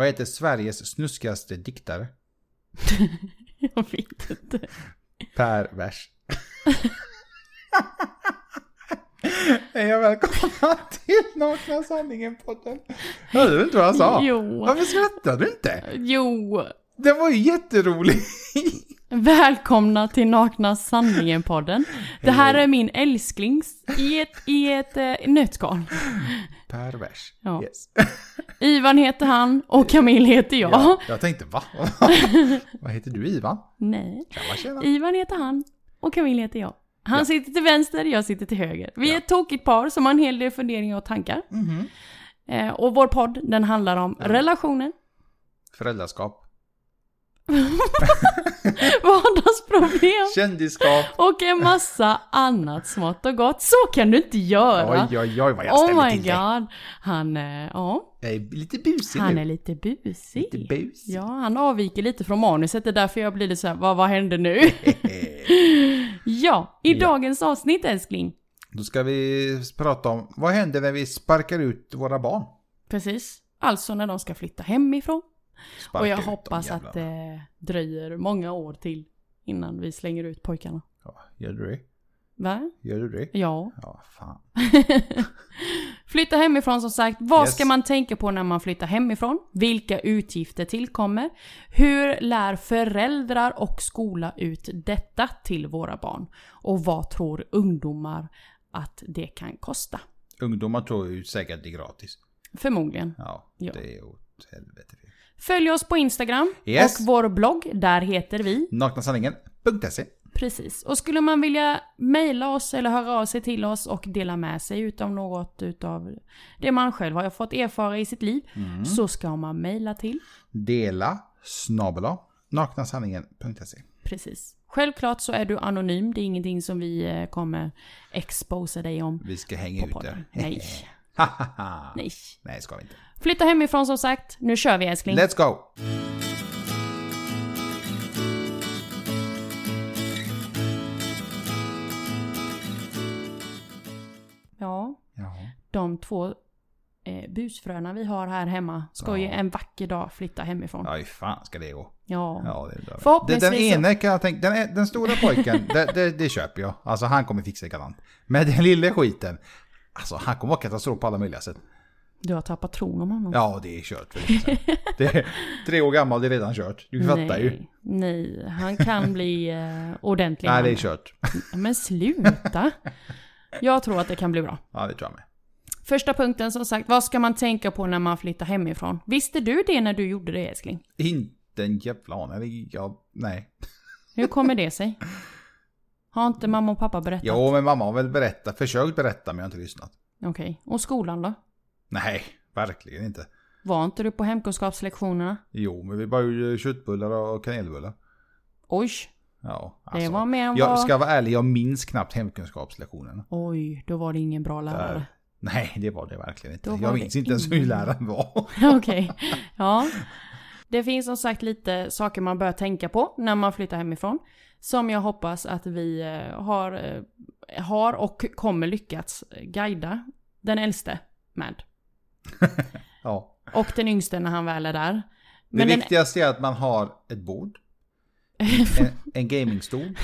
Vad heter Sveriges snuskigaste diktare? Jag vet inte. Per vers. Hej och välkomna till Nakna Sanningen-podden. Hörde du inte vad jag sa? Jo. Varför skrattar du inte? Jo. Den var ju jätterolig. Välkomna till Nakna Sanningen-podden. Det här är min älsklings i ett, i ett eh, nötskal. Per vers. Ja. Yes. Ivan heter han och Camille heter jag. Ja, jag tänkte va? vad heter du Ivan? Nej. Tjena. Ivan heter han och Camille heter jag. Han Ja. sitter till vänster, jag sitter till höger. Vi är ett tokigt par som har en hel del funderingar och tankar. Mhm. Eh, och vår podd, den handlar om relationer, Föräldraskap. vardagsproblem Kändisskap. och en massa annat smått och gott. Så kan du inte göra! Oj, oj, oj vad jag oh ställer my till det. god. Han, eh, ja, Jag är lite busig han nu. är lite busig. Lite busig. Ja, han avviker lite från manuset. Det är därför jag blir lite så här, vad, vad hände nu? ja, i Ja. dagens avsnitt älskling. Då ska vi prata om vad händer när vi sparkar ut våra barn? Precis. Alltså när de ska flytta hemifrån. Och jag hoppas att det dröjer många år till innan vi slänger ut pojkarna. Ja, gör du det? Va? Gör du det? Ja. Ja, fan. Flytta hemifrån som sagt. Vad Yes. ska man tänka på när man flyttar hemifrån? Vilka utgifter tillkommer? Hur lär föräldrar och skola ut detta till våra barn? Och vad tror ungdomar att det kan kosta? Ungdomar tror ju säkert det är gratis. Förmodligen. Ja, Ja. det är åt helvete. Följ oss på Instagram Yes. och vår blogg. Där heter vi Naknasanningen.se Precis. Och skulle man vilja mejla oss eller höra av sig till oss och dela med sig utav något utav det man själv har fått erfara i sitt liv så ska man mejla till. Dela snabela naknasanningen.se Precis. Självklart så är du anonym. Det är ingenting som vi eh, kommer exposa dig om Vi ska hänga ut det. Nej. Nej. Nej, ska vi inte. Flytta hemifrån som sagt. Nu kör vi älskling. Let's go! Ja, Ja. de två eh, busfröna vi har här hemma ska ju Ja. en vacker dag flytta hemifrån. Ja, hur fan ska det gå? Ja. Ja, det är bra. Förhoppningsvis Den, ene kan jag tänka, den, den stora pojken, det, det, det köper jag. Alltså han kommer fixa det galant. Men den lille skiten, alltså han kommer vara katastrof på alla möjliga sätt. Du har tappat tron om honom. Ja, det är kört för länge sedan. Det är tre år gammal, det är redan kört. Du fattar nej, ju. Nej, han kan bli eh, ordentlig. Nej, det är kört. Men sluta. Jag tror att det kan bli bra. Ja, det tror jag med. Första punkten som sagt, vad ska man tänka på när man flyttar hemifrån? Visste du det när du gjorde det älskling? Inte en jävla aning. Eller, Ja, nej. Hur kommer det sig? Har inte mamma och pappa berättat? Jo, men mamma har väl berättat, försökt berätta men jag har inte lyssnat. Okej, och skolan då? Nej, verkligen inte. Var inte du på hemkunskapslektionerna? Jo, men vi bara gjorde köttbullar och kanelbullar. Oj, Ja, det var mer än Jag vad... ska vara ärlig, jag minns knappt hemkunskapslektionen. Oj, då var det ingen bra lärare. Nej, det var det verkligen inte. Jag minns inte ens hur läraren var. Okej, ja. Det finns som sagt lite saker man bör tänka på när man flyttar hemifrån. Som jag hoppas att vi eh, har, eh, har och kommer lyckats guida den äldste med. Ja. Och den yngste när han väl är där. Det Men den... viktigaste är att man har ett bord, en, en gamingstol,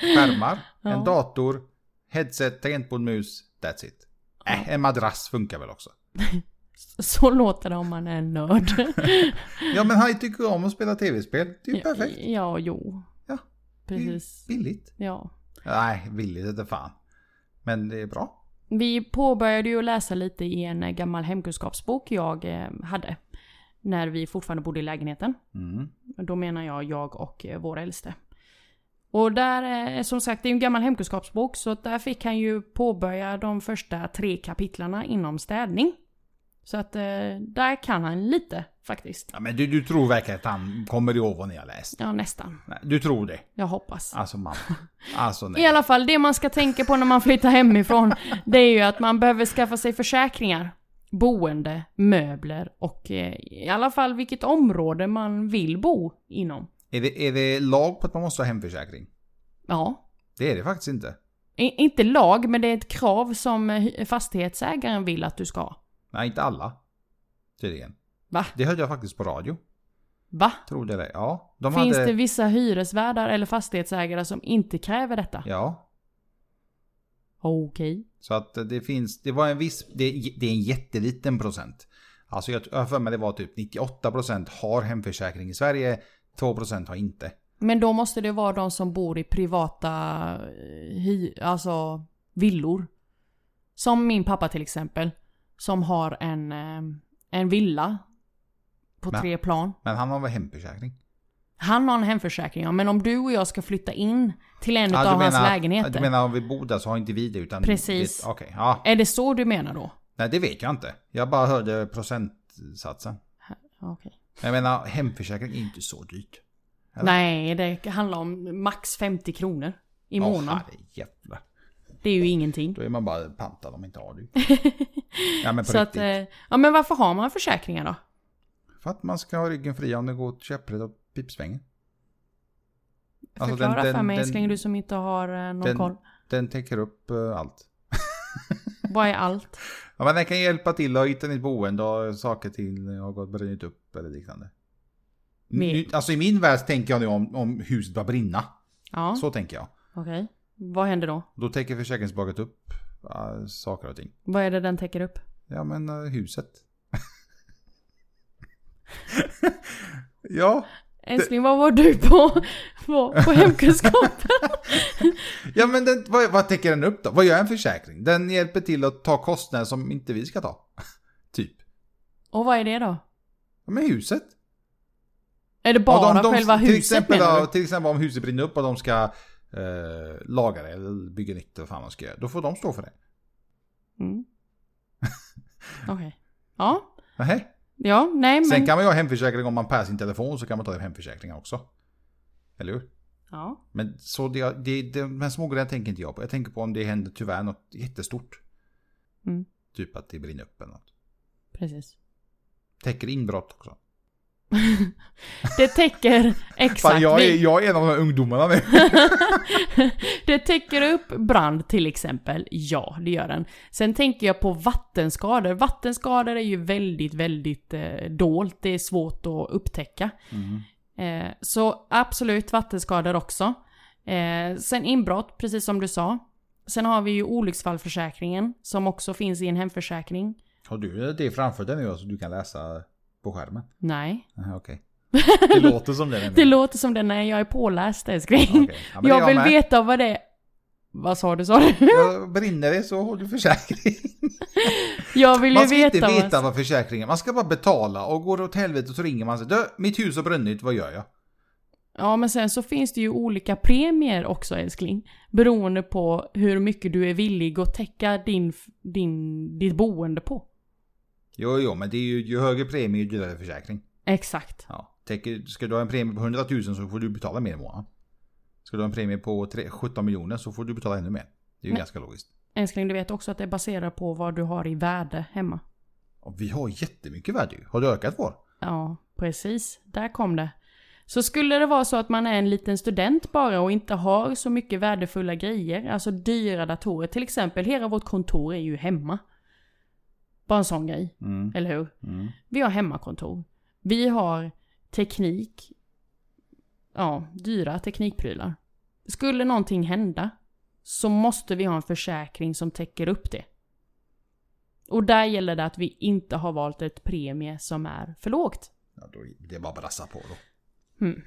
skärmar, en Ja. dator, headset, tangentbord, mus. That's it. Äh, en madrass funkar väl också. Så låter det om man är en nörd. Ja, men han tycker om att spela tv-spel. Det är ju perfekt. Ja, jo. Ja. Det är ju Precis. billigt. Ja. Nej, billigt det fan. Men det är bra. Vi påbörjade ju att läsa lite i en eh, gammal hemkunskapsbok jag eh, hade. När vi fortfarande bodde i lägenheten. Mm. Då menar jag jag och eh, vår äldste. Och där, som sagt, det är en gammal hemkunskapsbok. Så där fick han ju påbörja de första tre kapitlarna inom städning. Så att eh, där kan han lite faktiskt. Ja, men du, du tror verkligen att han kommer ihåg vad ni har läst? Ja, nästan. Nej, du tror det? Jag hoppas. Alltså mamma. Alltså nej. I alla fall, det man ska tänka på när man flyttar hemifrån, det är ju att man behöver skaffa sig försäkringar. Boende, möbler och eh, i alla fall vilket område man vill bo inom. Är det, är det lag på att man måste ha hemförsäkring? Ja. Det är det faktiskt inte. I, inte lag, men det är ett krav som eh, fastighetsägaren vill att du ska ha. Nej, inte alla. Tydligen. Va? Det hörde jag faktiskt på radio. Va? Tror det? Ja. De Finns hade... det vissa hyresvärdar eller fastighetsägare som inte kräver detta? Ja. Okej. Så att det finns, det var en viss, det, det är en jätteliten procent. Alltså jag jag har för mig det var typ 98% har hemförsäkring i Sverige, 2% har inte. Men då måste det vara de som bor i privata eh, hy, alltså villor. Som min pappa till exempel. Som har en, eh, en villa. På Men- tre plan. Men han har väl hemförsäkring? Han har en hemförsäkring ja, men om du och jag ska flytta in till en Ja, av du hans menar- lägenheter. Du menar om vi bor där så har inte vi det utan... Precis. det- Okej, ja. Är det så du menar då? Nej det vet jag inte. Jag bara hörde procentsatsen. Okej. Jag menar hemförsäkring är inte så dyrt. Eller? Nej, det handlar om max 50 kronor i Åh, månaden. herrejävlar. Det är ju ingenting. Då är man bara pantad om inte har det. Ja men på Så att, riktigt. eh, ja men varför har man försäkringar då? För att man ska ha ryggen fri om det går käpprätt och pipsvängen. Alltså, Förklara den- den- för mig den- älskling, du som inte har eh, någon den- koll. Den täcker upp eh, allt. Vad är allt? Ja, men den kan hjälpa till att hitta nytt boende och saker till har gått brunnit upp eller liknande. Nu, alltså i min värld tänker jag nu om, om huset börjar brinna. Ja, Så tänker jag. okej. Vad händer då? Då täcker försäkringsbolaget upp äh, saker och ting. Vad är det den täcker upp? Ja men äh, huset. ja, Älskling, vad var du på, på, på hemkunskapen? ja men den, vad, vad täcker den upp då? Vad gör en försäkring? Den hjälper till att ta kostnader som inte vi ska ta. typ. Och vad är det då? Ja, men huset. Är det bara Ja, de- de- själva till huset exempel, menar du? Till exempel om huset brinner upp och de ska eh, laga det eller bygga nytt eller vad fan de ska göra. Då får de stå för det. Mm. Okej. Ja. Nähä. Ja, nej men... Sen kan man ju ha hemförsäkring om man per sin telefon så kan man ta hemförsäkringar också. Eller hur? Ja. Men så det, det, det, de här små grejerna tänker inte jag på. Jag tänker på om det händer tyvärr något jättestort. Mm. Typ att det brinner upp eller något. Precis. Täcker inbrott också. Det täcker exakt... Fan, jag, är, jag är en av de här ungdomarna nu. det täcker upp brand till exempel. Ja, det gör den. Sen tänker jag på vattenskador. Vattenskador är ju väldigt, väldigt eh, dolt. Det är svårt att upptäcka. Mm. Eh, så absolut vattenskador också. Eh, sen inbrott, precis som du sa. Sen har vi ju olycksfallförsäkringen som också finns i en hemförsäkring. Har du det framför dig nu så du kan läsa på skärmen? Nej. Aha, Okej. Det låter som det. Det låter som det när jag är påläst älskling. Okej. Ja, är jag vill med. veta vad det är. Vad sa du, sa du? Brinner det så har du försäkring. Jag vill ju Man ska veta, inte veta vad försäkringen Man ska bara betala och går det åt helvete så ringer man sig. Du, mitt hus har brunnit, vad gör jag? Ja, men sen så finns det ju olika premier också älskling. Beroende på hur mycket du är villig att täcka din, din, ditt boende på. Jo, jo, men det är ju, ju högre premie ju dyrare försäkring. Exakt. Ja. Ska du ha en premie på 100 000 så får du betala mer i månaden. Ska du ha en premie på tre- 17 miljoner så får du betala ännu mer. Det är ju Men- ganska logiskt. Älskling, du vet också att det baserar på vad du har i värde hemma. Och vi har jättemycket värde ju. Har du ökat vår? Ja, precis. Där kom det. Så skulle det vara så att man är en liten student bara och inte har så mycket värdefulla grejer, alltså dyra datorer. Till exempel, hela vårt kontor är ju hemma. Bara en sån grej, Mm. eller hur? Mm. Vi har hemmakontor. Vi har teknik. Ja, dyra teknikprylar. Skulle någonting hända så måste vi ha en försäkring som täcker upp det. Och där gäller det att vi inte har valt ett premie som är för lågt. Ja, då, det är bara att brassa på då. Mm.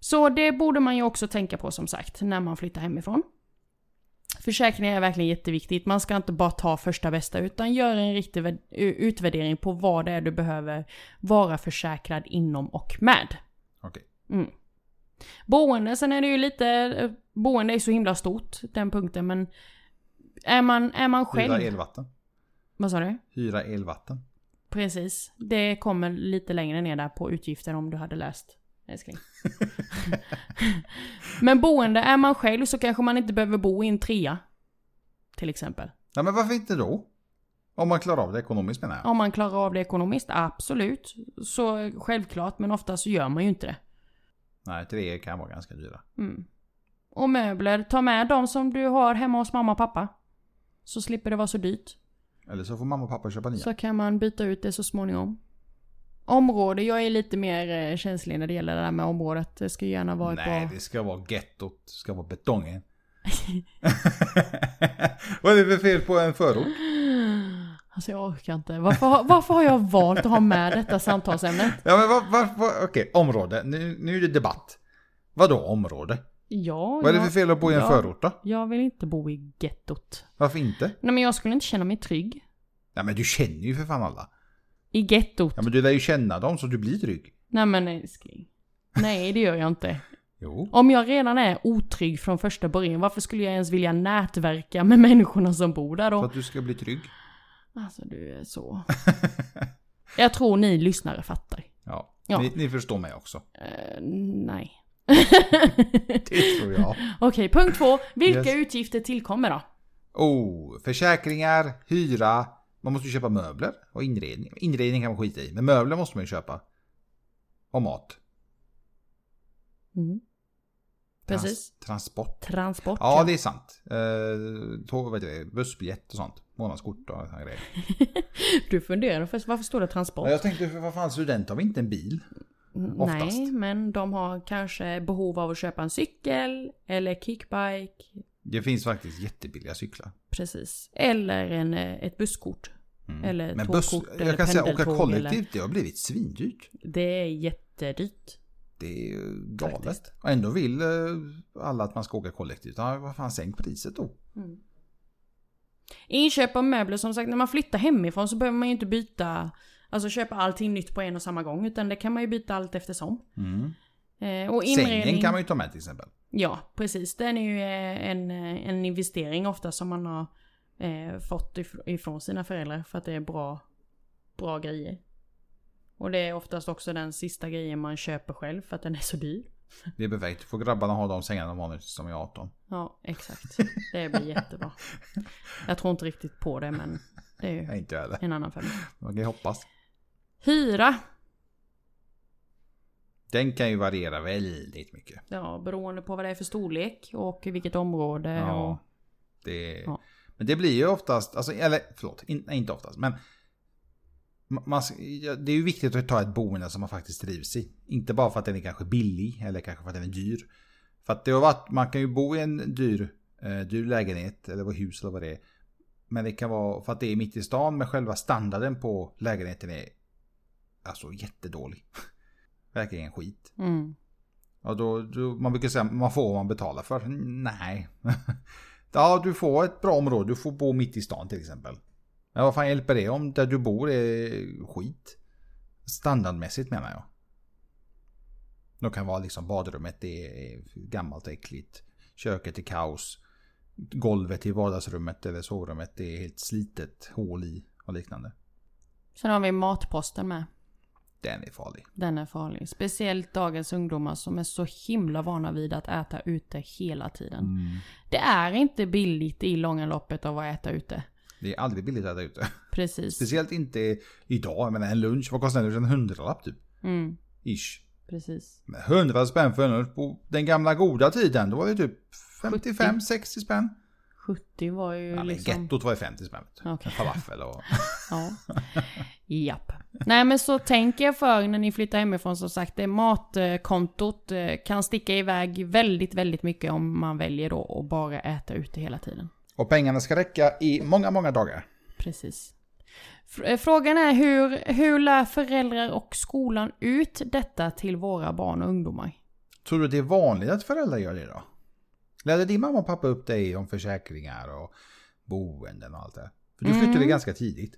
Så det borde man ju också tänka på som sagt när man flyttar hemifrån. Försäkring är verkligen jätteviktigt. Man ska inte bara ta första bästa utan göra en riktig vä- utvärdering på vad det är du behöver vara försäkrad inom och med. Okej. Mm. Boende, sen är det ju lite, eh, boende är så himla stort, den punkten, men är man, är man själv... Hyra elvatten. Vad sa du? Hyra elvatten. Precis. Det kommer lite längre ner där på utgifter om du hade läst älskling. Men boende, är man själv så kanske man inte behöver bo i en trea. Till exempel. Nej men varför inte då? Om man klarar av det ekonomiskt menar jag. Om man klarar av det ekonomiskt, absolut. Så självklart, men ofta så gör man ju inte det. Nej, tre kan vara ganska dyra. Mm. Och möbler, ta med de som du har hemma hos mamma och pappa. Så slipper det vara så dyrt. Eller så får mamma och pappa köpa nya. Så kan man byta ut det så småningom. Område, jag är lite mer eh, känslig när det gäller det där med området. Det ska gärna vara Nej, på... det ska vara gettot. Det ska vara betongen. Vad är det för fel på en förort? Alltså jag orkar inte. Varför, har- varför har jag valt att ha med detta samtalsämnet? Ja men vad, vad, vad okej, område. Nu, nu är det debatt. Vadå område? Ja, Vad är det jag, för fel att bo i en ja. förort då? jag vill inte bo i gettot. Varför inte? Nej men jag skulle inte känna mig trygg. Nej men du känner ju för fan alla. I gettot. Ja men du lär ju känna dem så du blir trygg. Nej men älskling. Nej det gör jag inte. Jo. Om jag redan är otrygg från första början, varför skulle jag ens vilja nätverka med människorna som bor där För då? att du ska bli trygg. Alltså du är så... Jag tror ni lyssnare fattar. Ja. Ja. Ni, ni förstår mig också. Eh, nej. Det tror jag. Okej, punkt två. Vilka Yes. utgifter tillkommer då? Oh, försäkringar, hyra. Man måste ju köpa möbler och inredning. Inredning kan man skita i, men möbler måste man ju köpa. Och mat. Mm. Trans- Precis. transport. Transport. Ja, det är sant. Eh, tåg, vad heter det, bussbiljett och sånt. Månadskort och såna grejer. Du funderar först, varför står det transport? Ja, jag tänkte, för vad fan, student har vi inte en bil? oftast. Nej, men de har kanske behov av att köpa en cykel eller kickbike. Det finns faktiskt jättebilliga cyklar. Precis. Eller en, eh, ett busskort. Eller Mm. Men buss, tågkort eller jag kan säga åka kollektivt, det har blivit svindyrt. Det är jättedyrt. Det är galet. Faktiskt. Och ändå vill eh, alla att man ska åka kollektivt. Ja, vad fan, sänk priset då. Inköp av möbler, som sagt, när man flyttar hemifrån så behöver man ju inte byta, alltså köpa allting nytt på en och samma gång. Utan det kan man ju byta allt eftersom. Eh, och inredning. Sängen kan man ju ta med till exempel. Ja, precis. Den är ju eh, en, eh, en investering ofta som man har eh, fått if- ifrån sina föräldrar för att det är bra, bra grejer. Och det är oftast också den sista grejen man köper själv för att den är så dyr. Det är perfekt. Får grabbarna ha de sängarna de har nu tills de är 18. Ja, exakt. Det blir jättebra. Jag tror inte riktigt på det men det är ju inte en annan femma. Man kan ju hoppas. Hyra. Den kan ju variera väldigt mycket. Ja, beroende på vad det är för storlek och vilket område. Ja. Och, Det, Ja. Men det blir ju oftast, alltså, eller förlåt, in, inte oftast, men ma- man, det är ju viktigt att ta ett boende som man faktiskt trivs i. Inte bara för att den är kanske billig eller kanske för att den är dyr. För att det har varit, man kan ju bo i en dyr, eh, dyr lägenhet eller vad hus eller vad det är. Men det kan vara för att det är mitt i stan men själva standarden på lägenheten är alltså jättedålig. Verkligen skit. mm. Ja, då, då, man brukar säga man får vad man betalar för. Nej. ja, du får ett bra område. Du får bo mitt i stan till exempel. Men vad fan hjälper det om där du bor är skit? Standardmässigt menar jag. Det kan vara liksom badrummet det är gammalt och äckligt. Köket är kaos. Golvet i vardagsrummet eller sovrummet det är helt slitet, hål i och liknande. Sen har vi matposten med. Den är farlig. Den är farlig. Speciellt dagens ungdomar som är så himla vana vid att äta ute hela tiden. Mm. Det är inte billigt i långa loppet av att äta ute. Det är aldrig billigt att äta ute. Precis. Speciellt inte idag. Jag menar en lunch, vad kostar den? En hundralapp typ. Mm, Ish. precis. Men 100 spänn för en lunch på den gamla goda tiden. Då var det typ 55-60 spänn. 70 var ju Ja, liksom... gettot var ju 50 spänn. En falafel och... Ja. Japp. Nej men så tänk er för när ni flyttar hemifrån som sagt. Det matkontot eh, kan sticka iväg väldigt, väldigt mycket om man väljer då att bara äta ute hela tiden. och pengarna ska räcka i många, många dagar. Precis. Eh, Frågan är hur, hur lär föräldrar och skolan ut detta till våra barn och ungdomar? Tror du det är vanligt att föräldrar gör det då? Lärde din mamma och pappa upp dig om försäkringar och boenden och allt det? För du flyttade Mm. ganska tidigt.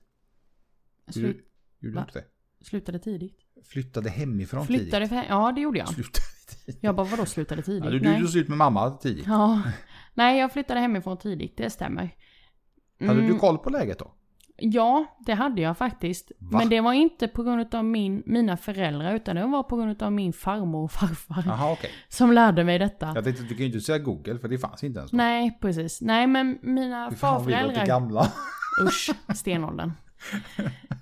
Slut, du- Gjorde Va? du inte det? slutade tidigt. Flyttade hemifrån Flyttade tidigt. Ja det gjorde jag. Slutade tidigt. Jag bara vadå slutade tidigt? Ja, du Nej. gjorde slut med mamma tidigt. Ja. Nej jag flyttade hemifrån tidigt, det stämmer. Hade Mm. du koll på läget då? Ja, det hade jag faktiskt. Va? Men det var inte på grund av min, mina föräldrar utan det var på grund av min farmor och farfar. Jaha okej. Som lärde mig detta. Jag tänkte du kan ju inte säga Google för det fanns inte ens då. Nej, precis. Nej men mina Fy fan, vi låter farföräldrar... gamla. Usch, stenåldern.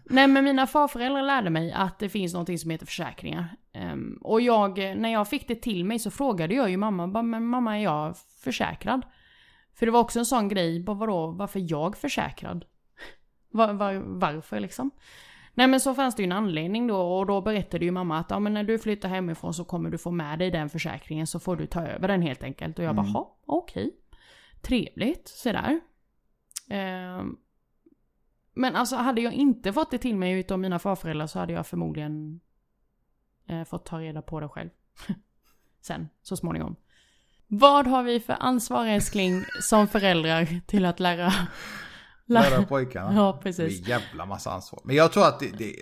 Nej men mina farföräldrar lärde mig att det finns någonting som heter försäkringar. Ehm, och jag, när jag fick det till mig så frågade jag ju mamma, bara, men mamma är jag försäkrad? För det var också en sån grej, bara vadå, varför jag försäkrad? Var, var, varför liksom? Nej men så fanns det ju en anledning då och då berättade ju mamma att ja, men när du flyttar hemifrån så kommer du få med dig den försäkringen så får du ta över den helt enkelt. Och jag bara, Mm. "Ha, okej. Trevligt, sådär. Ehm, men alltså hade jag inte fått det till mig utav mina farföräldrar så hade jag förmodligen eh, fått ta reda på det själv. Sen, så småningom. Vad har vi för ansvar älskling som föräldrar till att lära... Lära pojkarna. Ja, Det precis. är en jävla massa ansvar. Men jag tror att det... det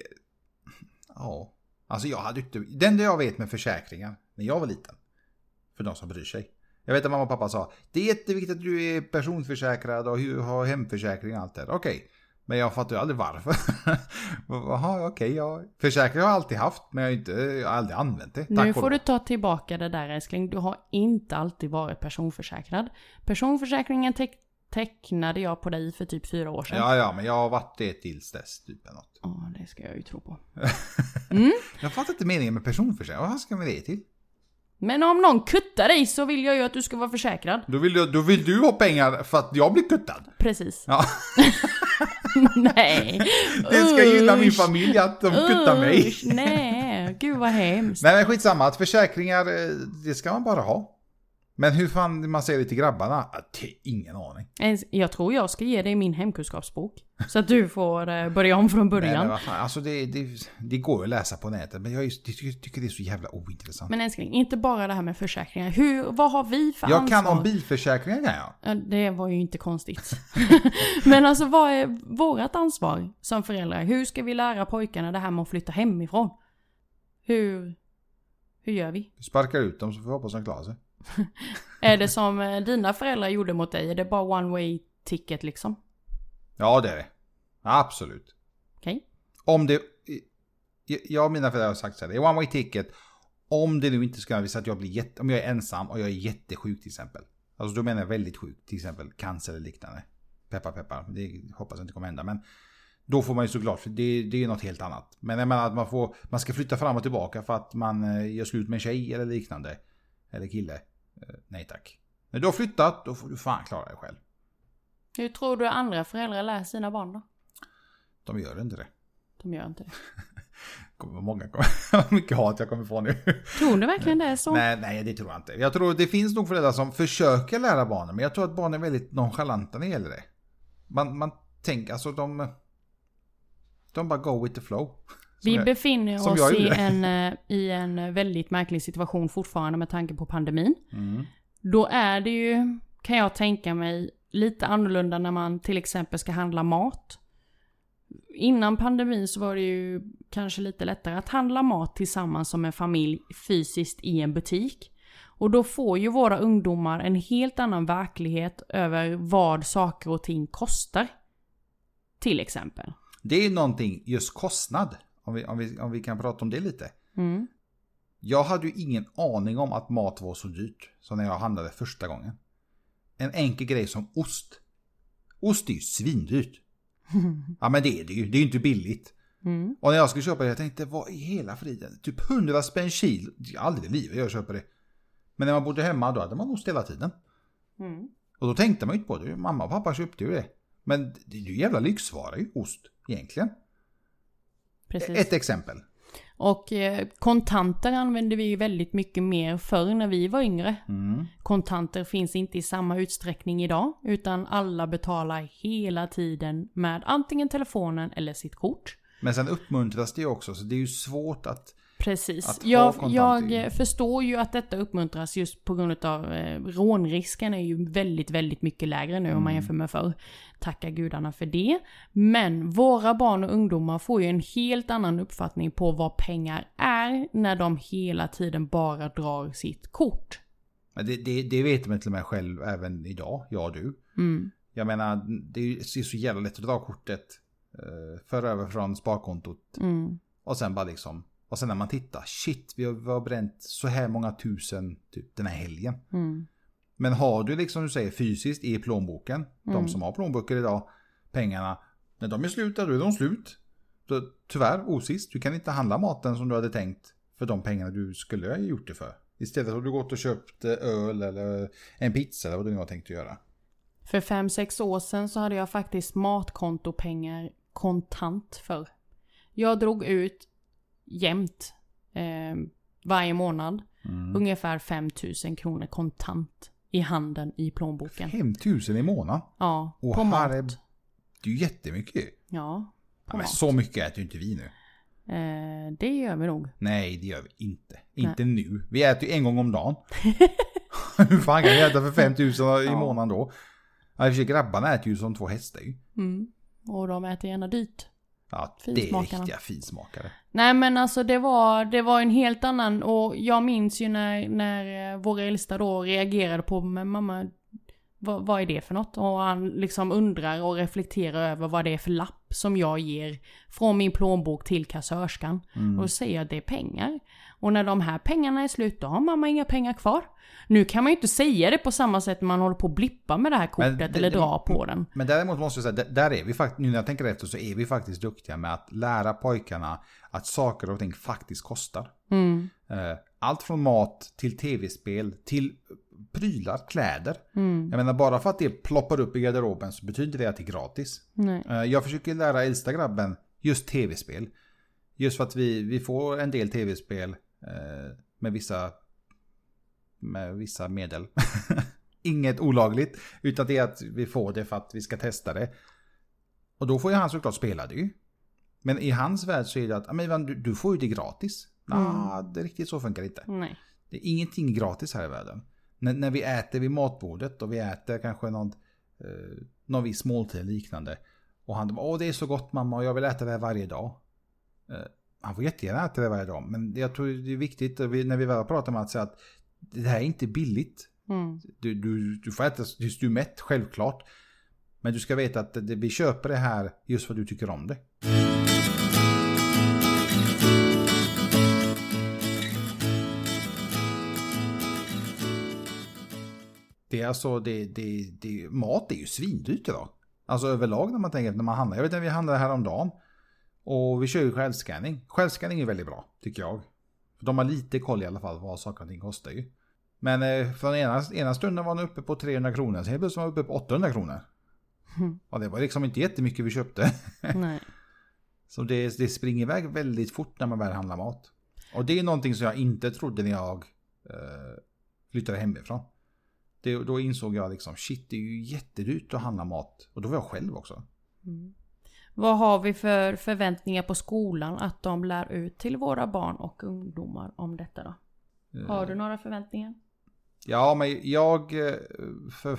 ja. Alltså jag hade inte... Det enda jag vet med försäkringar, när jag var liten. För de som bryr sig. Jag vet att mamma och pappa sa, det är jätteviktigt att du är personförsäkrad och har hemförsäkring och allt det där. Okej. Men jag fattar ju aldrig varför. Jaha, okej. ja. Försäkring har jag alltid haft, men jag har, inte, jag har aldrig använt det. Nu Tack och får du ta tillbaka det där älskling. Du har inte alltid varit personförsäkrad. Personförsäkringen tecknade jag på dig för typ fyra år sedan. Ja, ja, men jag har varit det tills dess. Typ eller något. Ja, det ska jag ju tro på. Jag fattar inte meningen med personförsäkring. Vad ska man det till? Men om någon kuttar dig så vill jag ju att du ska vara försäkrad. Då vill, du, då vill du ha pengar för att jag blir kuttad. Precis. Ja. Nej. Det ska gynna min Usch. familj att de kuttar mig. Usch, Nej, gud vad hemskt. Nej men skitsamma, att försäkringar, eh, det ska man bara ha. Men hur fan man säger det till grabbarna? Ingen aning. Jag tror jag ska ge dig min hemkunskapsbok. Så att du får eh, börja om från Nej, men början. vad fan, alltså det, det, det går ju att läsa på nätet, men jag tycker, det är så jävla ointressant. Men älskling, inte bara det här med försäkringar. Hur, vad har vi för jag ansvar? kan om bilförsäkringar kan jag. Ja, Det var ju inte konstigt. Men alltså vad är vårat ansvar som föräldrar? Hur ska vi lära pojkarna det här med att flytta hemifrån? Hur, hur gör vi? Sparkar ut dem så får vi hoppas de klarar sig. Är det som eh, dina föräldrar gjorde mot dig? Är det bara one way ticket liksom? Ja det är det. Absolut. Okej? Om det... Jag och mina föräldrar har sagt så här, det är one way ticket. Om det nu inte ska visa att jag blir jätte, om jag är ensam och jag är jättesjuk till exempel. Alltså då menar jag väldigt sjuk, till exempel cancer eller liknande. Peppar peppar, det hoppas jag inte kommer hända. Men då får man ju såklart, för det, det är något helt annat. Men jag menar att man, får, man ska flytta fram och tillbaka för att man eh, gör slut med en tjej eller liknande. Eller kille. Eh, Nej tack. När du har flyttat, då får du fan klara dig själv. Hur tror du andra föräldrar lär sina barn då? De gör inte det. De gör inte det. Kommer många, kommer, mycket hat jag kommer få nu. Tror du verkligen det är så? Nej, nej, det tror jag inte. Jag tror det finns nog föräldrar som försöker lära barnen, men jag tror att barnen är väldigt nonchalanta när det gäller det. Man, man tänker, alltså de... De bara go with the flow. Vi jag- befinner oss jag i en, eh, i en väldigt märklig situation fortfarande med tanke på pandemin. Mm. Då är det ju, kan jag tänka mig, lite annorlunda när man till exempel ska handla mat. Innan pandemin så var det ju kanske lite lättare att handla mat tillsammans som en familj fysiskt i en butik. Och då får ju våra ungdomar en helt annan verklighet över vad saker och ting kostar. Till exempel. Det är någonting, just kostnad. Om vi, om, vi, om vi kan prata om det lite. Mm. Jag hade ju ingen aning om att mat var så dyrt. Som när jag handlade första gången. En enkel grej som ost. Ost är ju svindyrt. Ja men det är det ju, det är ju inte billigt. Mm. Och när jag skulle köpa det, jag tänkte vad i hela friden? Typ 100 spänn kilo. Aldrig i livet jag köper det. Men när man bodde hemma då hade man ost hela tiden. Mm. Och då tänkte man ju inte på det. Mamma och pappa köpte ju det. Men det är ju jävla lyxvara ju, ost. Egentligen. Precis. Ett exempel. Och eh, kontanter använde vi väldigt mycket mer förr när vi var yngre. Mm. Kontanter finns inte i samma utsträckning idag, utan alla betalar hela tiden med antingen telefonen eller sitt kort. Men sen uppmuntras det också, så det är ju svårt att... Precis. Jag, jag förstår ju att detta uppmuntras just på grund av eh, rånrisken är ju väldigt, väldigt mycket lägre nu om man Mm. jämför med förr. Tacka gudarna för det. Men våra barn och ungdomar får ju en helt annan uppfattning på vad pengar är när de hela tiden bara drar sitt kort. Det, det, det vet man till och med själv även idag, jag och du. Mm. Jag menar, det är ju det är så jävla lätt att dra kortet. Eh, föra över från sparkontot. Mm. Och sen bara liksom... Och sen när man tittar, shit, vi har, vi har bränt så här många tusen typ den här helgen. Mm. Men har du liksom du säger fysiskt i plånboken, Mm. de som har plånböcker idag, pengarna, när de är slut, då är de slut. Då, tyvärr, osist, du kan inte handla maten som du hade tänkt för de pengarna du skulle ha gjort det för. Istället har du gått och köpt eh, öl eller en pizza eller vad du nu har tänkt att göra. För fem sex år sedan så hade jag faktiskt matkontopengar kontant för. Jag drog ut jämt eh, varje månad Mm. ungefär 5000 kronor kontant i handen i plånboken. 5000 i månaden. Ja, Och på mat. är- Det är ju jättemycket. Ja, Ja, men så mycket äter ju inte vi nu. Eh, det gör vi nog. Nej, det gör vi inte. Inte nu. Vi äter ju en gång om dagen. Hur fan kan vi äta för 5000 i Ja. månaden då? Ja, i och för sig, grabbarna äter ju som två hästar ju. Mm. Och de äter gärna dyrt. Ja, det är riktiga finsmakare. Nej men alltså det var, det var en helt annan och jag minns ju när, när eh, våra äldsta då reagerade på men mamma vad, vad är det för något? Och han liksom undrar och reflekterar över vad det är för lapp som jag ger från min plånbok till kassörskan. Mm. Och då säger jag det är pengar. Och när de här pengarna är slut då har mamma inga pengar kvar. Nu kan man ju inte säga det på samma sätt när man håller på att blippa med det här kortet det- eller dra på den. Men däremot måste jag säga, där- där är vi faktiskt, nu när jag tänker efter så är vi faktiskt duktiga med att lära pojkarna att saker och ting faktiskt kostar. Mm, Eh, Allt från mat till tv-spel till prylar, kläder. mm, Jag menar bara för att det ploppar upp i garderoben så betyder det att det är gratis. nej. Eh, Jag försöker lära äldsta grabben just tv-spel. Just för att vi, vi får en del tv-spel eh, med vissa med vissa medel. Inget olagligt, utan det är att vi får det för att vi ska testa det. Och då får ju han såklart spela det ju. Men i hans värld så är det att "Ja, men Ivan, du, du får ju det gratis. Nah, det riktigt så funkar det inte. nej. Det är ingenting gratis här i världen. När, när vi äter vid matbordet och vi äter kanske någon, eh, någon viss måltid eller liknande. Och han bara, åh det är så gott mamma och jag vill äta det här varje dag. Eh, han får jättegärna äta det varje dag. Men jag tror det är viktigt vi, när vi väl pratar om att säga att det här är inte billigt. Mm, Du, du, du får äta tills du är mätt, självklart. Men du ska veta att det, vi köper det här just för att du tycker om det. Det är alltså, det, det, det, mat är ju svindyrt idag. Alltså överlag när man tänker när man handlar. Jag vet att vi handlade häromdagen. Och vi kör ju självscanning. Självscanning är väldigt bra, tycker jag. För de har lite koll i alla fall vad saker och ting kostar ju. Men eh, från ena, ena stunden var den uppe på 300 kronor, sen helt plötsligt var den uppe på 800 kronor. Mm. Och det var liksom inte jättemycket vi köpte. nej. Så det, det springer iväg väldigt fort när man väl handlar mat. Och det är någonting som jag inte trodde när jag eh, flyttade hemifrån. Det, då insåg jag liksom, shit det är ju jättedyrt att handla mat. Och då var jag själv också. Mm. Vad har vi för förväntningar på skolan att de lär ut till våra barn och ungdomar om detta då? Eh, Har du några förväntningar? Ja, men jag... eh, För,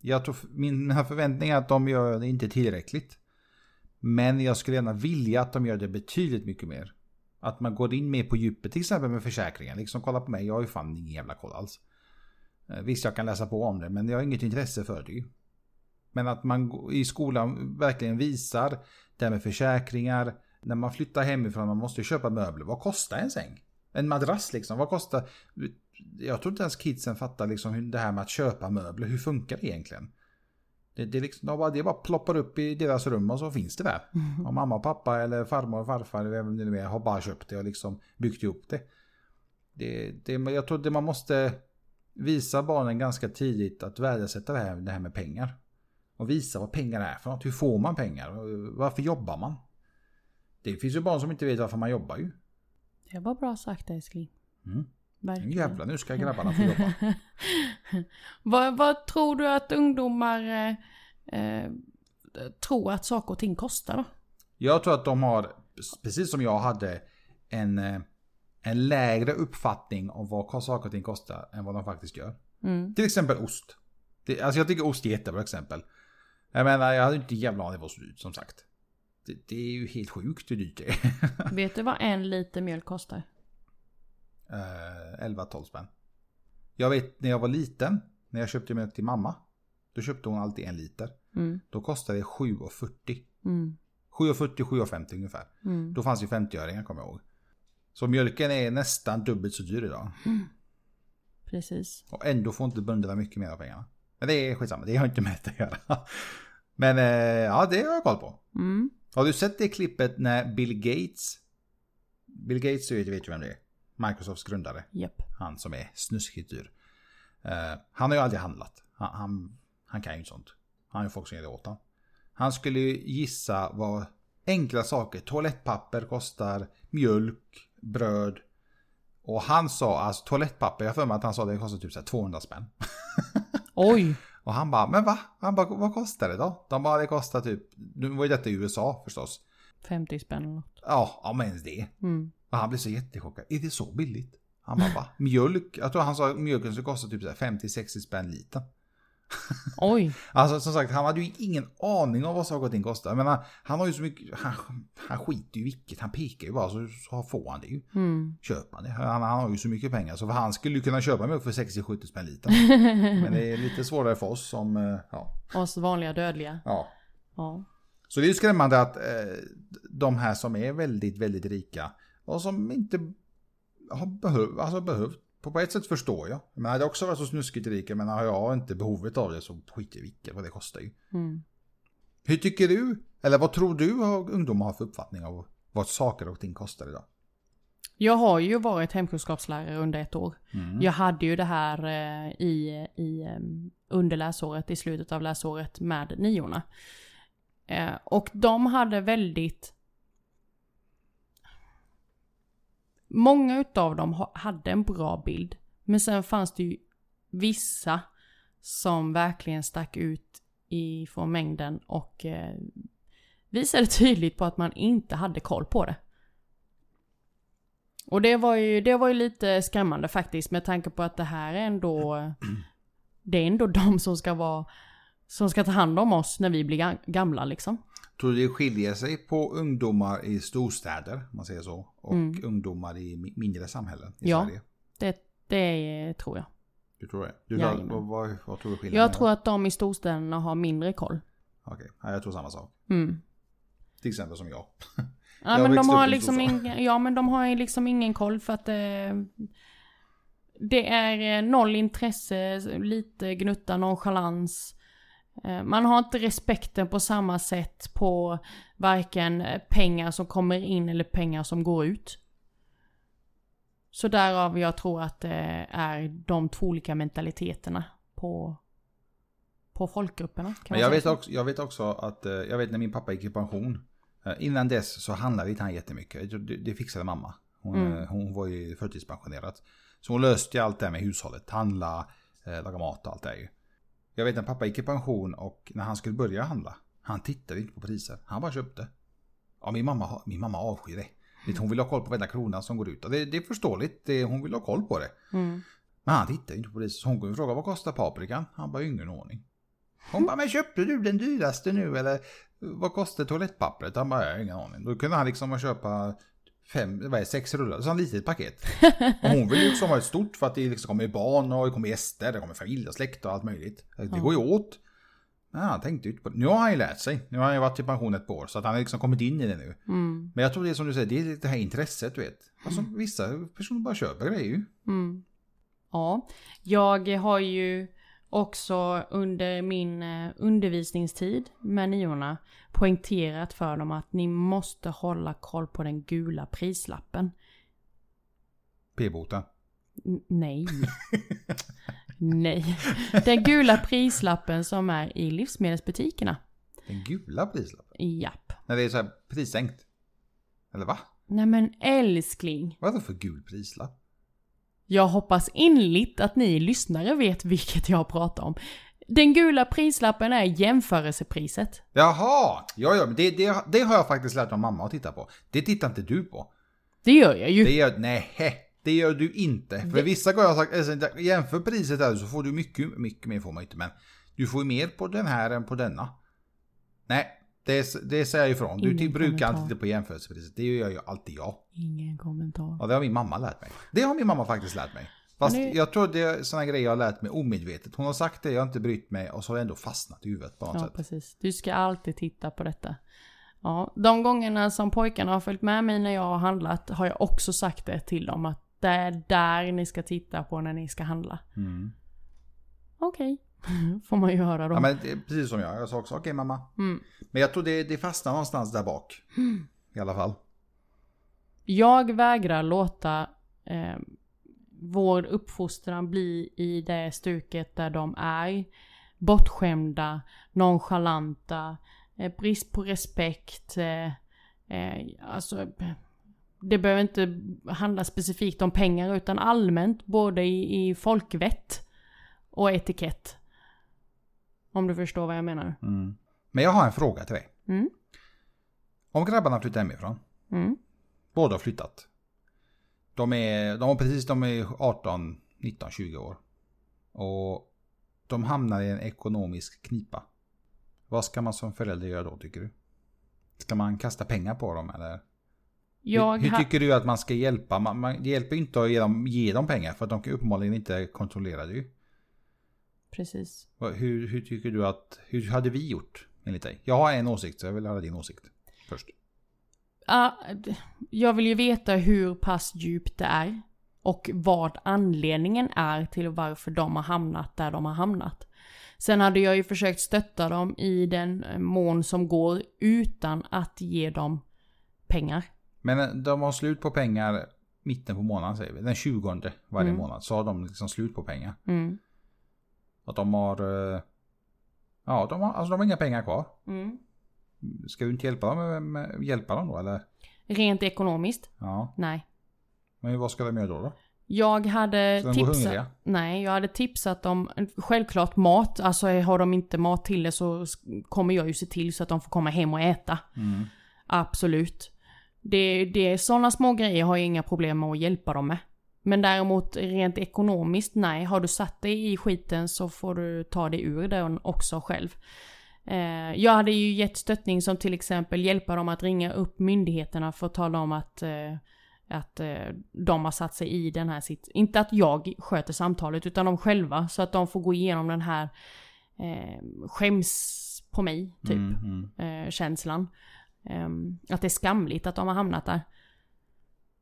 jag tror min- mina förväntningar är att de gör det inte tillräckligt. Men jag skulle gärna vilja att de gör det betydligt mycket mer. Att man går in mer på djupet, till exempel med försäkringen. Liksom kolla på mig, jag har ju fan ingen jävla koll alls. Eh, Visst, jag kan läsa på om det, men jag har inget intresse för det. Men att man i skolan verkligen visar det här med försäkringar. När man flyttar hemifrån, man måste köpa möbler. Vad kostar en säng? En madrass liksom, vad kostar? Jag tror inte ens kidsen fattar liksom det här med att köpa möbler, hur funkar det egentligen? Det, det, är liksom, de bara, det bara ploppar upp i deras rum och så finns det där. Och mamma och pappa eller farmor och farfar eller vem det nu är har bara köpt det och liksom byggt ihop det. det, det jag tror det man måste visa barnen ganska tidigt att värdesätta det här, det här med pengar. Och visa vad pengar är för något. Hur får man pengar? Varför jobbar man? Det finns ju barn som inte vet varför man jobbar ju. Det var bra sagt älskling. Mm. Verkligen. Jävlar, nu ska grabbarna få jobba. vad, vad tror du att ungdomar eh, eh, tror att saker och ting kostar då? Jag tror att de har, precis som jag hade, en, eh, en lägre uppfattning om vad saker och ting kostar än vad de faktiskt gör. Mm. Till exempel ost. Det, alltså jag tycker ost är jättebra exempel. Jag menar, jag hade inte jävla aning vad så dyrt som sagt. Det, det är ju helt sjukt hur dyrt det är. Vet du vad en liter mjölk kostar? Eh, 11-12 spänn. Jag vet när jag var liten, när jag köpte mjölk till mamma. Då köpte hon alltid en liter. Mm. Då kostade det 7,40. Mm. 7,40, 7,50 ungefär. Mm. Då fanns ju 50-öringar kommer jag ihåg. Så mjölken är nästan dubbelt så dyr idag. Precis. Och ändå får inte bönderna mycket mer av pengarna. Men det är skitsamma, det har inte med det att göra. Men eh, ja, det har jag koll på. Mm. Har du sett det klippet när Bill Gates... Bill Gates du vet vet ju vem det är. Microsofts grundare. Japp. Han som är snuskigt dyr. Eh, han har ju aldrig handlat. Han, han, han kan ju inte sånt. Han har ju folk som gör det åt honom. Han skulle ju gissa vad enkla saker. Toalettpapper kostar, mjölk, bröd. Och han sa, alltså toalettpapper, jag för mig att han sa det kostar typ så här 200 spänn. Oj. Och han bara, men va? Han bara, vad kostar det då? De bara, det kostar typ, nu var ju detta i USA förstås. 50 spänn eller något. Ja, ja men ens det. Mm. Och han blev så jättechockad. Är det så billigt? Han bara, va? Mjölk? Jag tror han sa mjölken skulle kosta typ så här 50-60 spänn liter. Oj. Alltså som sagt, han hade ju ingen aning om vad saker och ting kostar. Jag menar, han har ju så mycket, han, han skiter ju i vilket, han pekar ju bara så, så får han det ju. Mm. Köper han det. Han, han har ju så mycket pengar så han skulle ju kunna köpa mjölk för 60-70 spänn liter. Men det är lite svårare för oss som, eh, ja. Oss vanliga dödliga. ja. Ja. Så det är ju skrämmande att eh, de här som är väldigt, väldigt rika och som inte har behöv, alltså behövt, på, ett sätt förstår jag. Men hade jag också varit så snuskigt rik, men har jag inte behovet av det så skit i vilket, vad det kostar ju. Mm. Hur tycker du, eller vad tror du att ungdomar har för uppfattning av vad saker och ting kostar idag? Jag har ju varit hemkunskapslärare under ett år. Mm. Jag hade ju det här eh, i, i, eh, under läsåret, i slutet av läsåret med niorna. Eh, och de hade väldigt... Många utav dem hade en bra bild. Men sen fanns det ju vissa som verkligen stack ut ifrån mängden och eh, visade tydligt på att man inte hade koll på det. Och det var ju, det var ju lite skrämmande faktiskt med tanke på att det här är ändå... Det är ändå de som ska vara... Som ska ta hand om oss när vi blir gamla liksom. Tror du det skiljer sig på ungdomar i storstäder, om man säger så, och Mm. ungdomar i mi- mindre samhällen i Ja. Sverige? Det, det tror jag. Du tror det? Du, Jajamän. vad, vad, vad tror du skillnaden Jag tror att de i storstäderna har mindre koll. Okej, ja, jag tror samma sak. Mm. Till exempel som jag. Ja Jag men de har liksom ingen, ja men de har liksom ingen koll för att eh, det är eh, noll intresse, lite gnutta nonchalans. Eh, man har inte respekten på samma sätt på varken eh, pengar som kommer in eller pengar som går ut. Så därav jag tror att det är de två olika mentaliteterna på, på folkgrupperna. Men jag vet, så? också, jag vet också att, eh, jag vet när min pappa gick i pension. Innan dess så handlade inte han jättemycket. Det, det fixade mamma. Hon, Mm. hon var ju förtidspensionerad. Så hon löste allt det här med hushållet. Handla, laga mat och allt det här ju. Jag vet när pappa gick i pension och när han skulle börja handla. Han tittade inte på priser. Han bara köpte. Ja, min mamma, min mamma avskyr det. Hon vill ha koll på varenda krona som går ut. Och det, det är förståeligt. Det, hon vill ha koll på det. Mm. Men han tittade inte på priset. Så hon kunde fråga vad kostar paprikan? Han bara ingen aning. Hon bara, men köpte du den dyraste nu eller vad kostar toalettpappret? Han bara, jag har ingen aning. Då kunde han liksom köpa fem, vad är sex rullar, så ett litet paket. Och hon vill ju liksom ha ett stort för att det liksom kommer barn och det kommer gäster, det kommer familj och släkt och allt möjligt. Det Ja. går ju åt. Men han tänkte inte på det. Nu har han ju lärt sig. Nu har han ju varit i pension ett par år så att han har liksom kommit in i det nu. Mm. Men jag tror det är som du säger, det är det här intresset du vet. Alltså vissa personer bara köper grejer ju. Mm. Ja, jag har ju också under min eh, undervisningstid med niorna poängterat för dem att ni måste hålla koll på den gula prislappen. P-boten. N- nej. nej. Den gula prislappen som är i livsmedelsbutikerna. Den gula prislappen. Japp. När det är så här prissänkt. Eller va? Nej men älskling. Vad är det för gul prislapp? Jag hoppas inligt att ni lyssnare vet vilket jag pratar om. Den gula prislappen är jämförelsepriset. Jaha! Ja, ja, men det, det, det har jag faktiskt lärt mig mamma att titta på. Det tittar inte du på. Det gör jag ju. Det gör, nej, det gör du inte. För Det- vissa gånger har jag sagt, alltså, jämför priset där så får du mycket, mycket mer får man inte. Men du får ju mer på den här än på denna. Nej, det, det säger jag ifrån. Du Ingen brukar kommentar. alltid titta på jämförelsepriset. Det gör ju alltid jag. Ingen kommentar. Ja, det har min mamma lärt mig. Det har min mamma faktiskt lärt mig. Fast det- jag tror det är sådana grejer jag har lärt mig omedvetet. Hon har sagt det, jag har inte brytt mig och så har det ändå fastnat i huvudet på något Ja, sätt. precis. Du ska alltid titta på detta. Ja, de gångerna som pojkarna har följt med mig när jag har handlat har jag också sagt det till dem att det är där ni ska titta på när ni ska handla. Mm. Okej, får man ju höra då. Ja, men det precis som jag. Jag sa också okej mamma. Mm. Men jag tror det, det fastnar någonstans där bak. I alla fall. Jag vägrar låta eh, vår uppfostran bli i det stuket där de är bortskämda, nonchalanta, eh, brist på respekt, eh, Eh, alltså, det behöver inte handla specifikt om pengar utan allmänt både i, i folkvett och etikett. Om du förstår vad jag menar. Mm. Men jag har en fråga till dig. Mm. Om grabbarna flyttar hemifrån. Mm. Båda har flyttat. De är, de har precis, de är 18, 19, 20 år. Och de hamnar i en ekonomisk knipa. Vad ska man som förälder göra då tycker du? Ska man kasta pengar på dem eller? Jag hur, hur tycker du att man ska hjälpa? Man, man, hjälper inte att ge dem, ge dem pengar för att de kan uppenbarligen inte kontrollera det ju. Precis. Hur, hur tycker du att, hur hade vi gjort enligt dig? Jag har en åsikt så jag vill höra din åsikt först. Ja, jag vill ju veta hur pass djupt det är. Och vad anledningen är till varför de har hamnat där de har hamnat. Sen hade jag ju försökt stötta dem i den eh, mån som går utan att ge dem pengar. Men eh, de har slut på pengar mitten på månaden säger vi. Den 20 varje Mm. månad så har de liksom slut på pengar. Mm. Att de har... eh, Ja, de har, alltså de har inga pengar kvar. Mm. Ska du inte hjälpa dem, med, hjälpa dem då eller? Rent ekonomiskt? Ja. Nej. Men vad ska de göra då? då? Jag hade tipsat... Nej, jag hade tipsat om självklart mat. Alltså har de inte mat till det så kommer jag ju se till så att de får komma hem och äta. Mm. Absolut. Det, det är sådana små grejer har jag inga problem med att hjälpa dem med. Men däremot rent ekonomiskt, nej. Har du satt dig i skiten så får du ta dig ur den också själv. Eh, jag hade ju gett stöttning som till exempel hjälpa dem att ringa upp myndigheterna för att tala om att, eh, att eh, de har satt sig i den här sitt... Inte att jag sköter samtalet utan de själva. Så att de får gå igenom den här eh, skäms på mig, typ Mm, mm. eh, känslan. Ehm, att det är skamligt att de har hamnat där.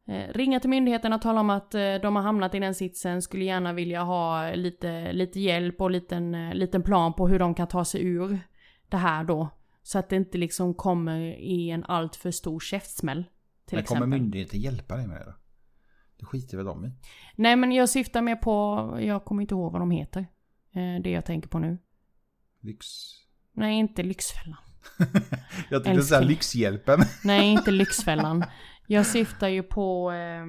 Eh, ringa till myndigheterna och tala om att eh, de har hamnat i den sitsen, skulle gärna vilja ha lite, lite hjälp och liten, eh, liten plan på hur de kan ta sig ur det här då. Så att det inte liksom kommer i en allt för stor käftsmäll. Till Men kommer exempel. myndigheten hjälpa dig med det då? Det skiter väl de i? Nej men jag syftar mer på, jag kommer inte ihåg vad de heter. Det jag tänker på nu. Lyx... Nej inte Lyxfällan. Jag tänkte säga. Lyxhjälpen. Nej inte Lyxfällan. Jag syftar ju på eh,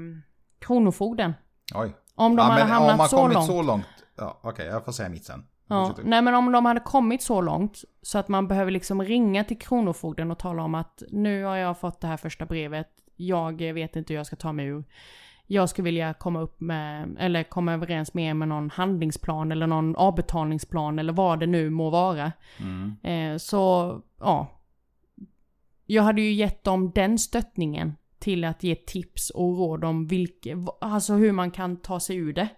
Kronofogden. Oj. Om de ja, hade hamnat om man så kommit långt. så långt. Ja, Okej, jag får säga mitt sen. Ja, nej men om de hade kommit så långt så att man behöver liksom ringa till Kronofogden och tala om att nu har jag fått det här första brevet. Jag vet inte hur jag ska ta mig ur. Jag skulle vilja komma upp med, eller komma överens med er med någon handlingsplan eller någon avbetalningsplan eller vad det nu må vara. Mm. Eh, så, ja. Jag hade ju gett dem den stöttningen till att ge tips och råd om vilka, alltså hur man kan ta sig ur det.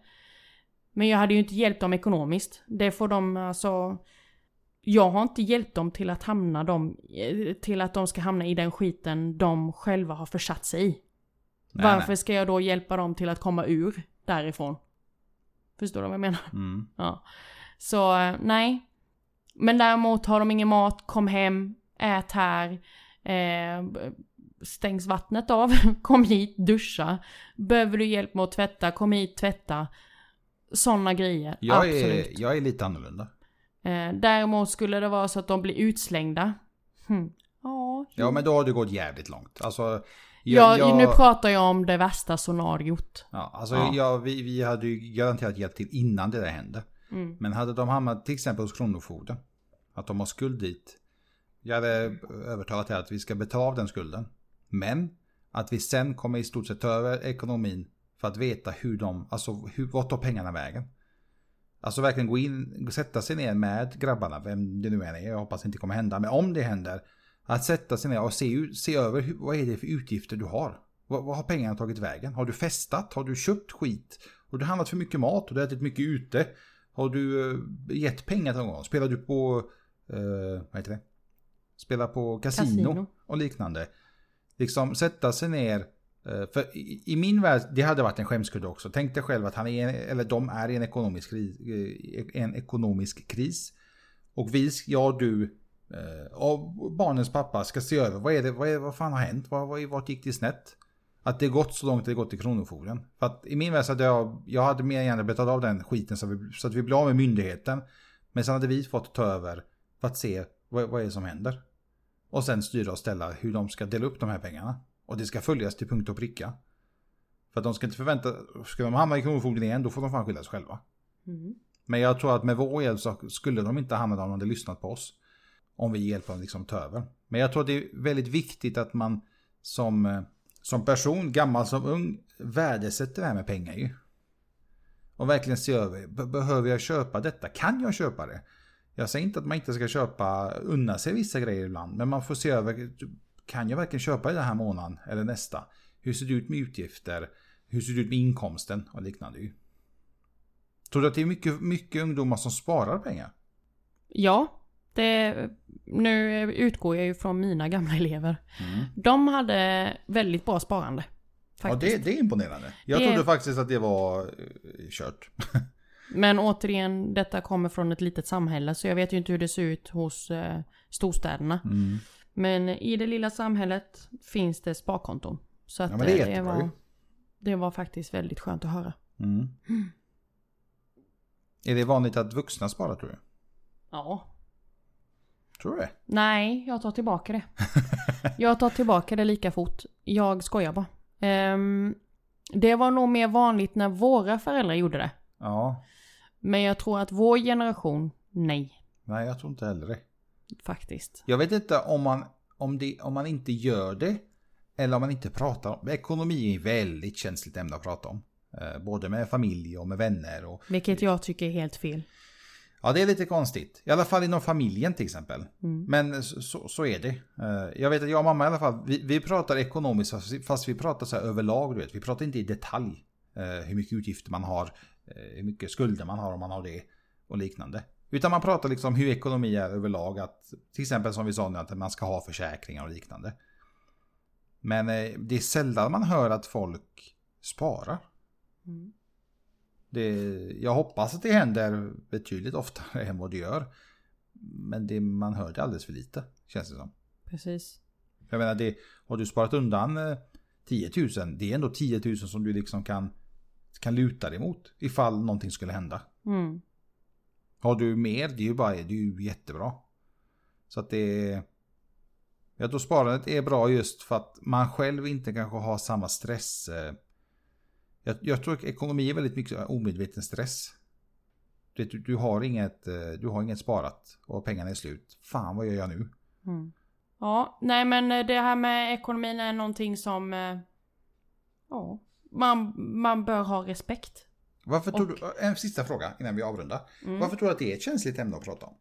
Men jag hade ju inte hjälpt dem ekonomiskt. Det får de alltså... Jag har inte hjälpt dem till att hamna dem, eh, till att de ska hamna i den skiten de själva har försatt sig i. Nej, Varför nej. ska jag då hjälpa dem till att komma ur därifrån? Förstår du vad jag menar? Mm. Ja. Så eh, nej. Men däremot har de ingen mat, kom hem, ät här. Eh, stängs vattnet av, kom hit, duscha. Behöver du hjälp med att tvätta, kom hit, tvätta. Sådana grejer. Jag, Absolut. är, jag är lite annorlunda. Eh, däremot skulle det vara så att de blir utslängda. Hm. Ja, Ja, men då har det gått jävligt långt. Alltså... jag, nu pratar jag om det värsta scenariot. Ja, alltså Ja. Jag, vi, vi hade ju garanterat hjälpt till innan det där hände. Mm. Men hade de hamnat till exempel hos Kronofogden, att de har skuld dit. Jag hade övertalat er att vi ska betala av den skulden. Men att vi sen kommer i stort sett ta över ekonomin för att veta hur de, alltså hur, vart tar pengarna vägen? Alltså verkligen gå in, sätta sig ner med grabbarna, vem det nu än är, jag hoppas det inte kommer hända, men om det händer, att sätta sig ner och se, se över hur, vad är det för utgifter du har? Vad, vad har pengarna tagit vägen? Har du festat? Har du köpt skit? Har du handlat för mycket mat? Har du ätit mycket ute? Har du eh, gett pengar någon? Spelar du på, eh, vad heter det? Spelar på kasino, Casino. och liknande. Liksom sätta sig ner. Eh, för i, i min värld, det hade varit en skämskudde också. Tänk dig själv att han är, eller de är i en ekonomisk, kris, eh, en ekonomisk kris. Och vi, jag och du, eh, och barnens pappa ska se över vad är det, vad, är, vad fan har hänt? Vad, vad, vart gick det snett? Att det gått så långt att det gått till Kronofogden. För att i min värld så hade jag, jag hade mer gärna betalat av den skiten så, vi, så att vi blev av med myndigheten. Men sen hade vi fått ta över för att se vad, vad är det som händer. Och sen styra och ställa hur de ska dela upp de här pengarna. Och det ska följas till punkt och pricka. För att de ska inte förvänta, ska de hamna i Kronofogden igen då får de fan skylla sig själva. Mm. Men jag tror att med vår hjälp så skulle de inte hamna där om de hade lyssnat på oss. Om vi hjälper dem liksom ta över. Men jag tror att det är väldigt viktigt att man som, eh, som person, gammal som ung, värdesätter det här med pengar ju. Och verkligen se över, be- behöver jag köpa detta? Kan jag köpa det? Jag säger inte att man inte ska köpa, unna sig vissa grejer ibland, men man får se över, kan jag verkligen köpa det den här månaden eller nästa? Hur ser det ut med utgifter? Hur ser det ut med inkomsten och liknande? Tror du att det är mycket, mycket ungdomar som sparar pengar? Ja, det, nu utgår jag ju från mina gamla elever. Mm. De hade väldigt bra sparande. Ja, Faktiskt. det, det är imponerande. Jag Det- trodde faktiskt att det var eh, kört. Men återigen, detta kommer från ett litet samhälle så jag vet ju inte hur det ser ut hos eh, storstäderna. Mm. Men i det lilla samhället finns det sparkonton. Så att Ja, det eh, ju. var, det var faktiskt väldigt skönt att höra. Mm. Är det vanligt att vuxna sparar tror du? Ja. Tror du det? Nej, jag tar tillbaka det. jag tar tillbaka det lika fort. Jag skojar bara. Ehm, det var nog mer vanligt när våra föräldrar gjorde det. Ja. Men jag tror att vår generation, nej. Nej, jag tror inte heller det. Faktiskt. Jag vet inte om man, om, det, om man inte gör det eller om man inte pratar om Ekonomi är ett väldigt känsligt ämne att prata om. Eh, både med familj och med vänner. Och, Vilket jag tycker är helt fel. ja, det är lite konstigt. I alla fall inom familjen till exempel. Mm. Men så, så- är det. Eh, Jag vet att jag och mamma i alla fall, vi, vi pratar ekonomiskt fast vi- pratar så överlag. Du vet. Vi pratar inte i detalj eh, hur mycket utgifter man har, hur mycket skulder man har om man har det och liknande. Utan man pratar liksom hur ekonomi är överlag. Att, till exempel som vi sa nu att man ska ha försäkringar och liknande. Men eh, det är sällan man hör att folk sparar. Mm. Det, jag hoppas att det händer betydligt oftare än vad det gör. Men det, man hör det alldeles för lite, känns det som. Precis. Jag menar, det, har du sparat undan eh, 10 000, det är ändå 10 000 som du liksom kan, kan luta dig mot ifall någonting skulle hända. Mm. Har du mer, det är ju, bara, det är ju jättebra. Så att det är... Jag tror sparandet är bra just för att man själv inte kanske har samma stress. eh. Jag, jag tror att ekonomi är väldigt mycket omedveten stress. Du, du, har inget, eh, du har inget sparat och pengarna är slut. Fan vad gör jag nu? Mm. Ja, nej men eh, det här med ekonomin är någonting som... Ja, man, man bör ha respekt. Varför tror Och- du, en sista fråga innan vi avrundar. Mm. Varför tror du att det är ett känsligt ämne att prata om?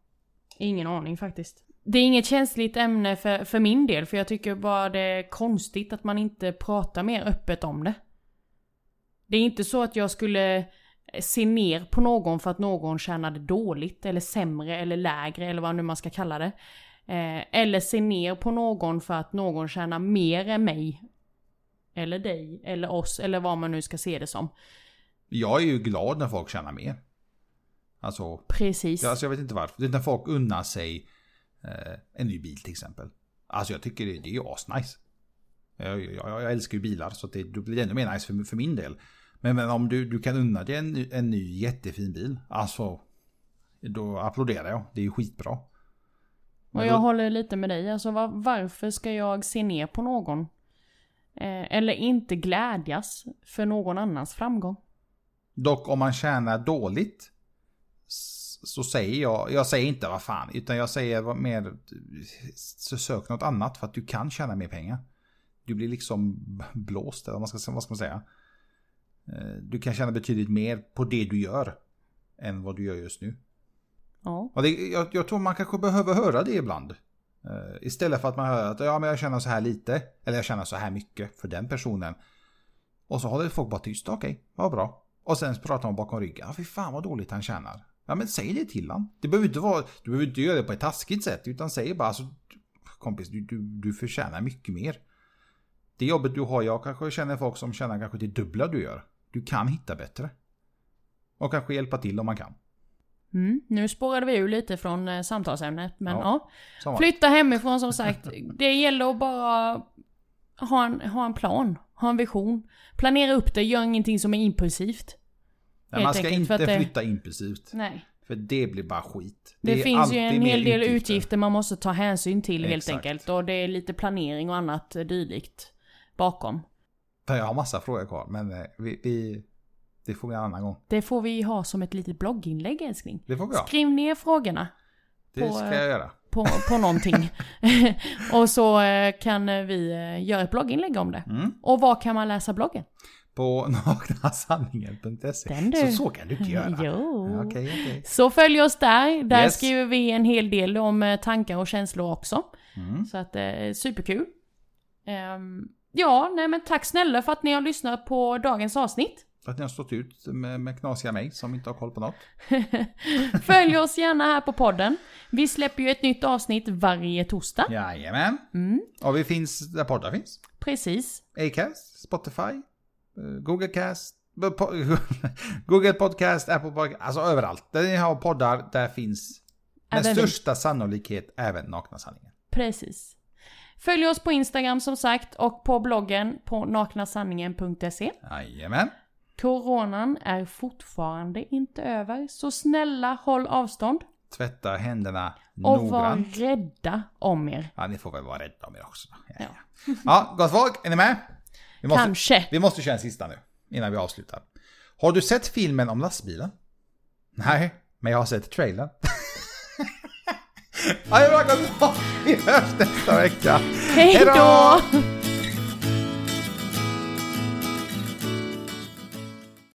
Ingen aning faktiskt. Det är inget känsligt ämne för, för min del, för jag tycker bara det är konstigt att man inte pratar mer öppet om det. Det är inte så att jag skulle se ner på någon för att någon tjänade dåligt, eller sämre, eller lägre, eller vad nu man ska kalla det. Eh, eller se ner på någon för att någon tjänar mer än mig. Eller dig, eller oss, eller vad man nu ska se det som. Jag är ju glad när folk tjänar mer. Alltså, Precis. Alltså jag vet inte varför. Det är när folk unnar sig eh, en ny bil till exempel. Alltså jag tycker det, det är ju asnice. Jag, jag, jag älskar ju bilar så det, det blir ännu mer nice för, för min del. Men, men om du, du kan unna dig en, en ny jättefin bil. Alltså. Då applåderar jag. Det är ju skitbra. Och jag håller lite med dig. Alltså var, varför ska jag se ner på någon? Eh, eller inte glädjas för någon annans framgång? Dock om man tjänar dåligt. Så säger jag, jag säger inte vad fan. Utan jag säger mer. Så sök något annat för att du kan tjäna mer pengar. Du blir liksom blåst eller vad ska, vad ska man säga. Eh, Du kan tjäna betydligt mer på det du gör. Än vad du gör just nu. Ja. Och det, jag, jag tror man kanske behöver höra det ibland. Eh, istället för att man hör att ja, men jag tjänar så här lite. Eller jag tjänar så här mycket för den personen. Och så håller folk bara tyst. Okej, vad bra. Och sen pratar man bakom ryggen. Ja, fy fan vad dåligt han tjänar. Ja, men säg det till han. Det behöver inte vara, du behöver inte göra det på ett taskigt sätt. Utan säg bara alltså, kompis, du, du, du förtjänar mycket mer. Det jobbet du har, jag kanske känner folk som tjänar kanske det dubbla du gör. Du kan hitta bättre. Och kanske hjälpa till om man kan. Mm. Nu spårade vi ur lite från eh, samtalsämnet. Men Ja. ja. Flytta hemifrån som sagt. Det gäller att bara ha en, ha en plan. Ha en vision. Planera upp det. Gör ingenting som är impulsivt. Nej, man helt ska enkelt, inte det- flytta impulsivt. Nej. För det blir bara skit. Det, är finns ju en hel del utgifter. man måste ta hänsyn till helt Exakt. enkelt. Och det är lite planering och annat eh, dylikt bakom. Jag har massa frågor kvar, men eh, vi, vi, det får vi en annan gång. Det får vi ha som ett litet blogginlägg älskling. Det får vi ha. Skriv ner frågorna Det på, ska jag göra. på, på någonting. och så eh, kan vi eh, göra ett blogginlägg om det. Mm. Och var kan man läsa bloggen? På naknasanningen.se. Så, så kan du inte göra. Jo. Ja, Okej, okej. Så följ oss där. Där Yes. skriver vi en hel del om eh, tankar och känslor också. Mm. Så att superkul. Ehm, ja, nej men tack snälla för att ni har lyssnat på dagens avsnitt. För att ni har stått ut med, med knasiga mig som inte har koll på något. Följ oss gärna här på podden. Vi släpper ju ett nytt avsnitt varje torsdag. Jajamän. Mm, Och vi finns där poddar finns. precis. Acast, Spotify, eh, Google Cast, eh, Google Podcast, Apple Podcast, alltså överallt. Där ni har poddar, där finns med Även vi. största sannolikhet även Nakna Sanningen. Precis. Följ oss på Instagram som sagt och på bloggen på naknasanningen.se. Jajamän. Coronan är fortfarande inte över, så snälla håll avstånd Tvätta händerna och var noggrant. rädda om er. Ja, ni får väl vara rädda om er också. Ja, Ja. ja. ja gott folk, är ni med? Vi måste, Kanske. Vi måste köra en sista nu, innan vi avslutar. Har du sett filmen om lastbilen? Nej, men jag har sett trailern. ja, det bra, gott folk. Vi hörs nästa vecka. Hej då!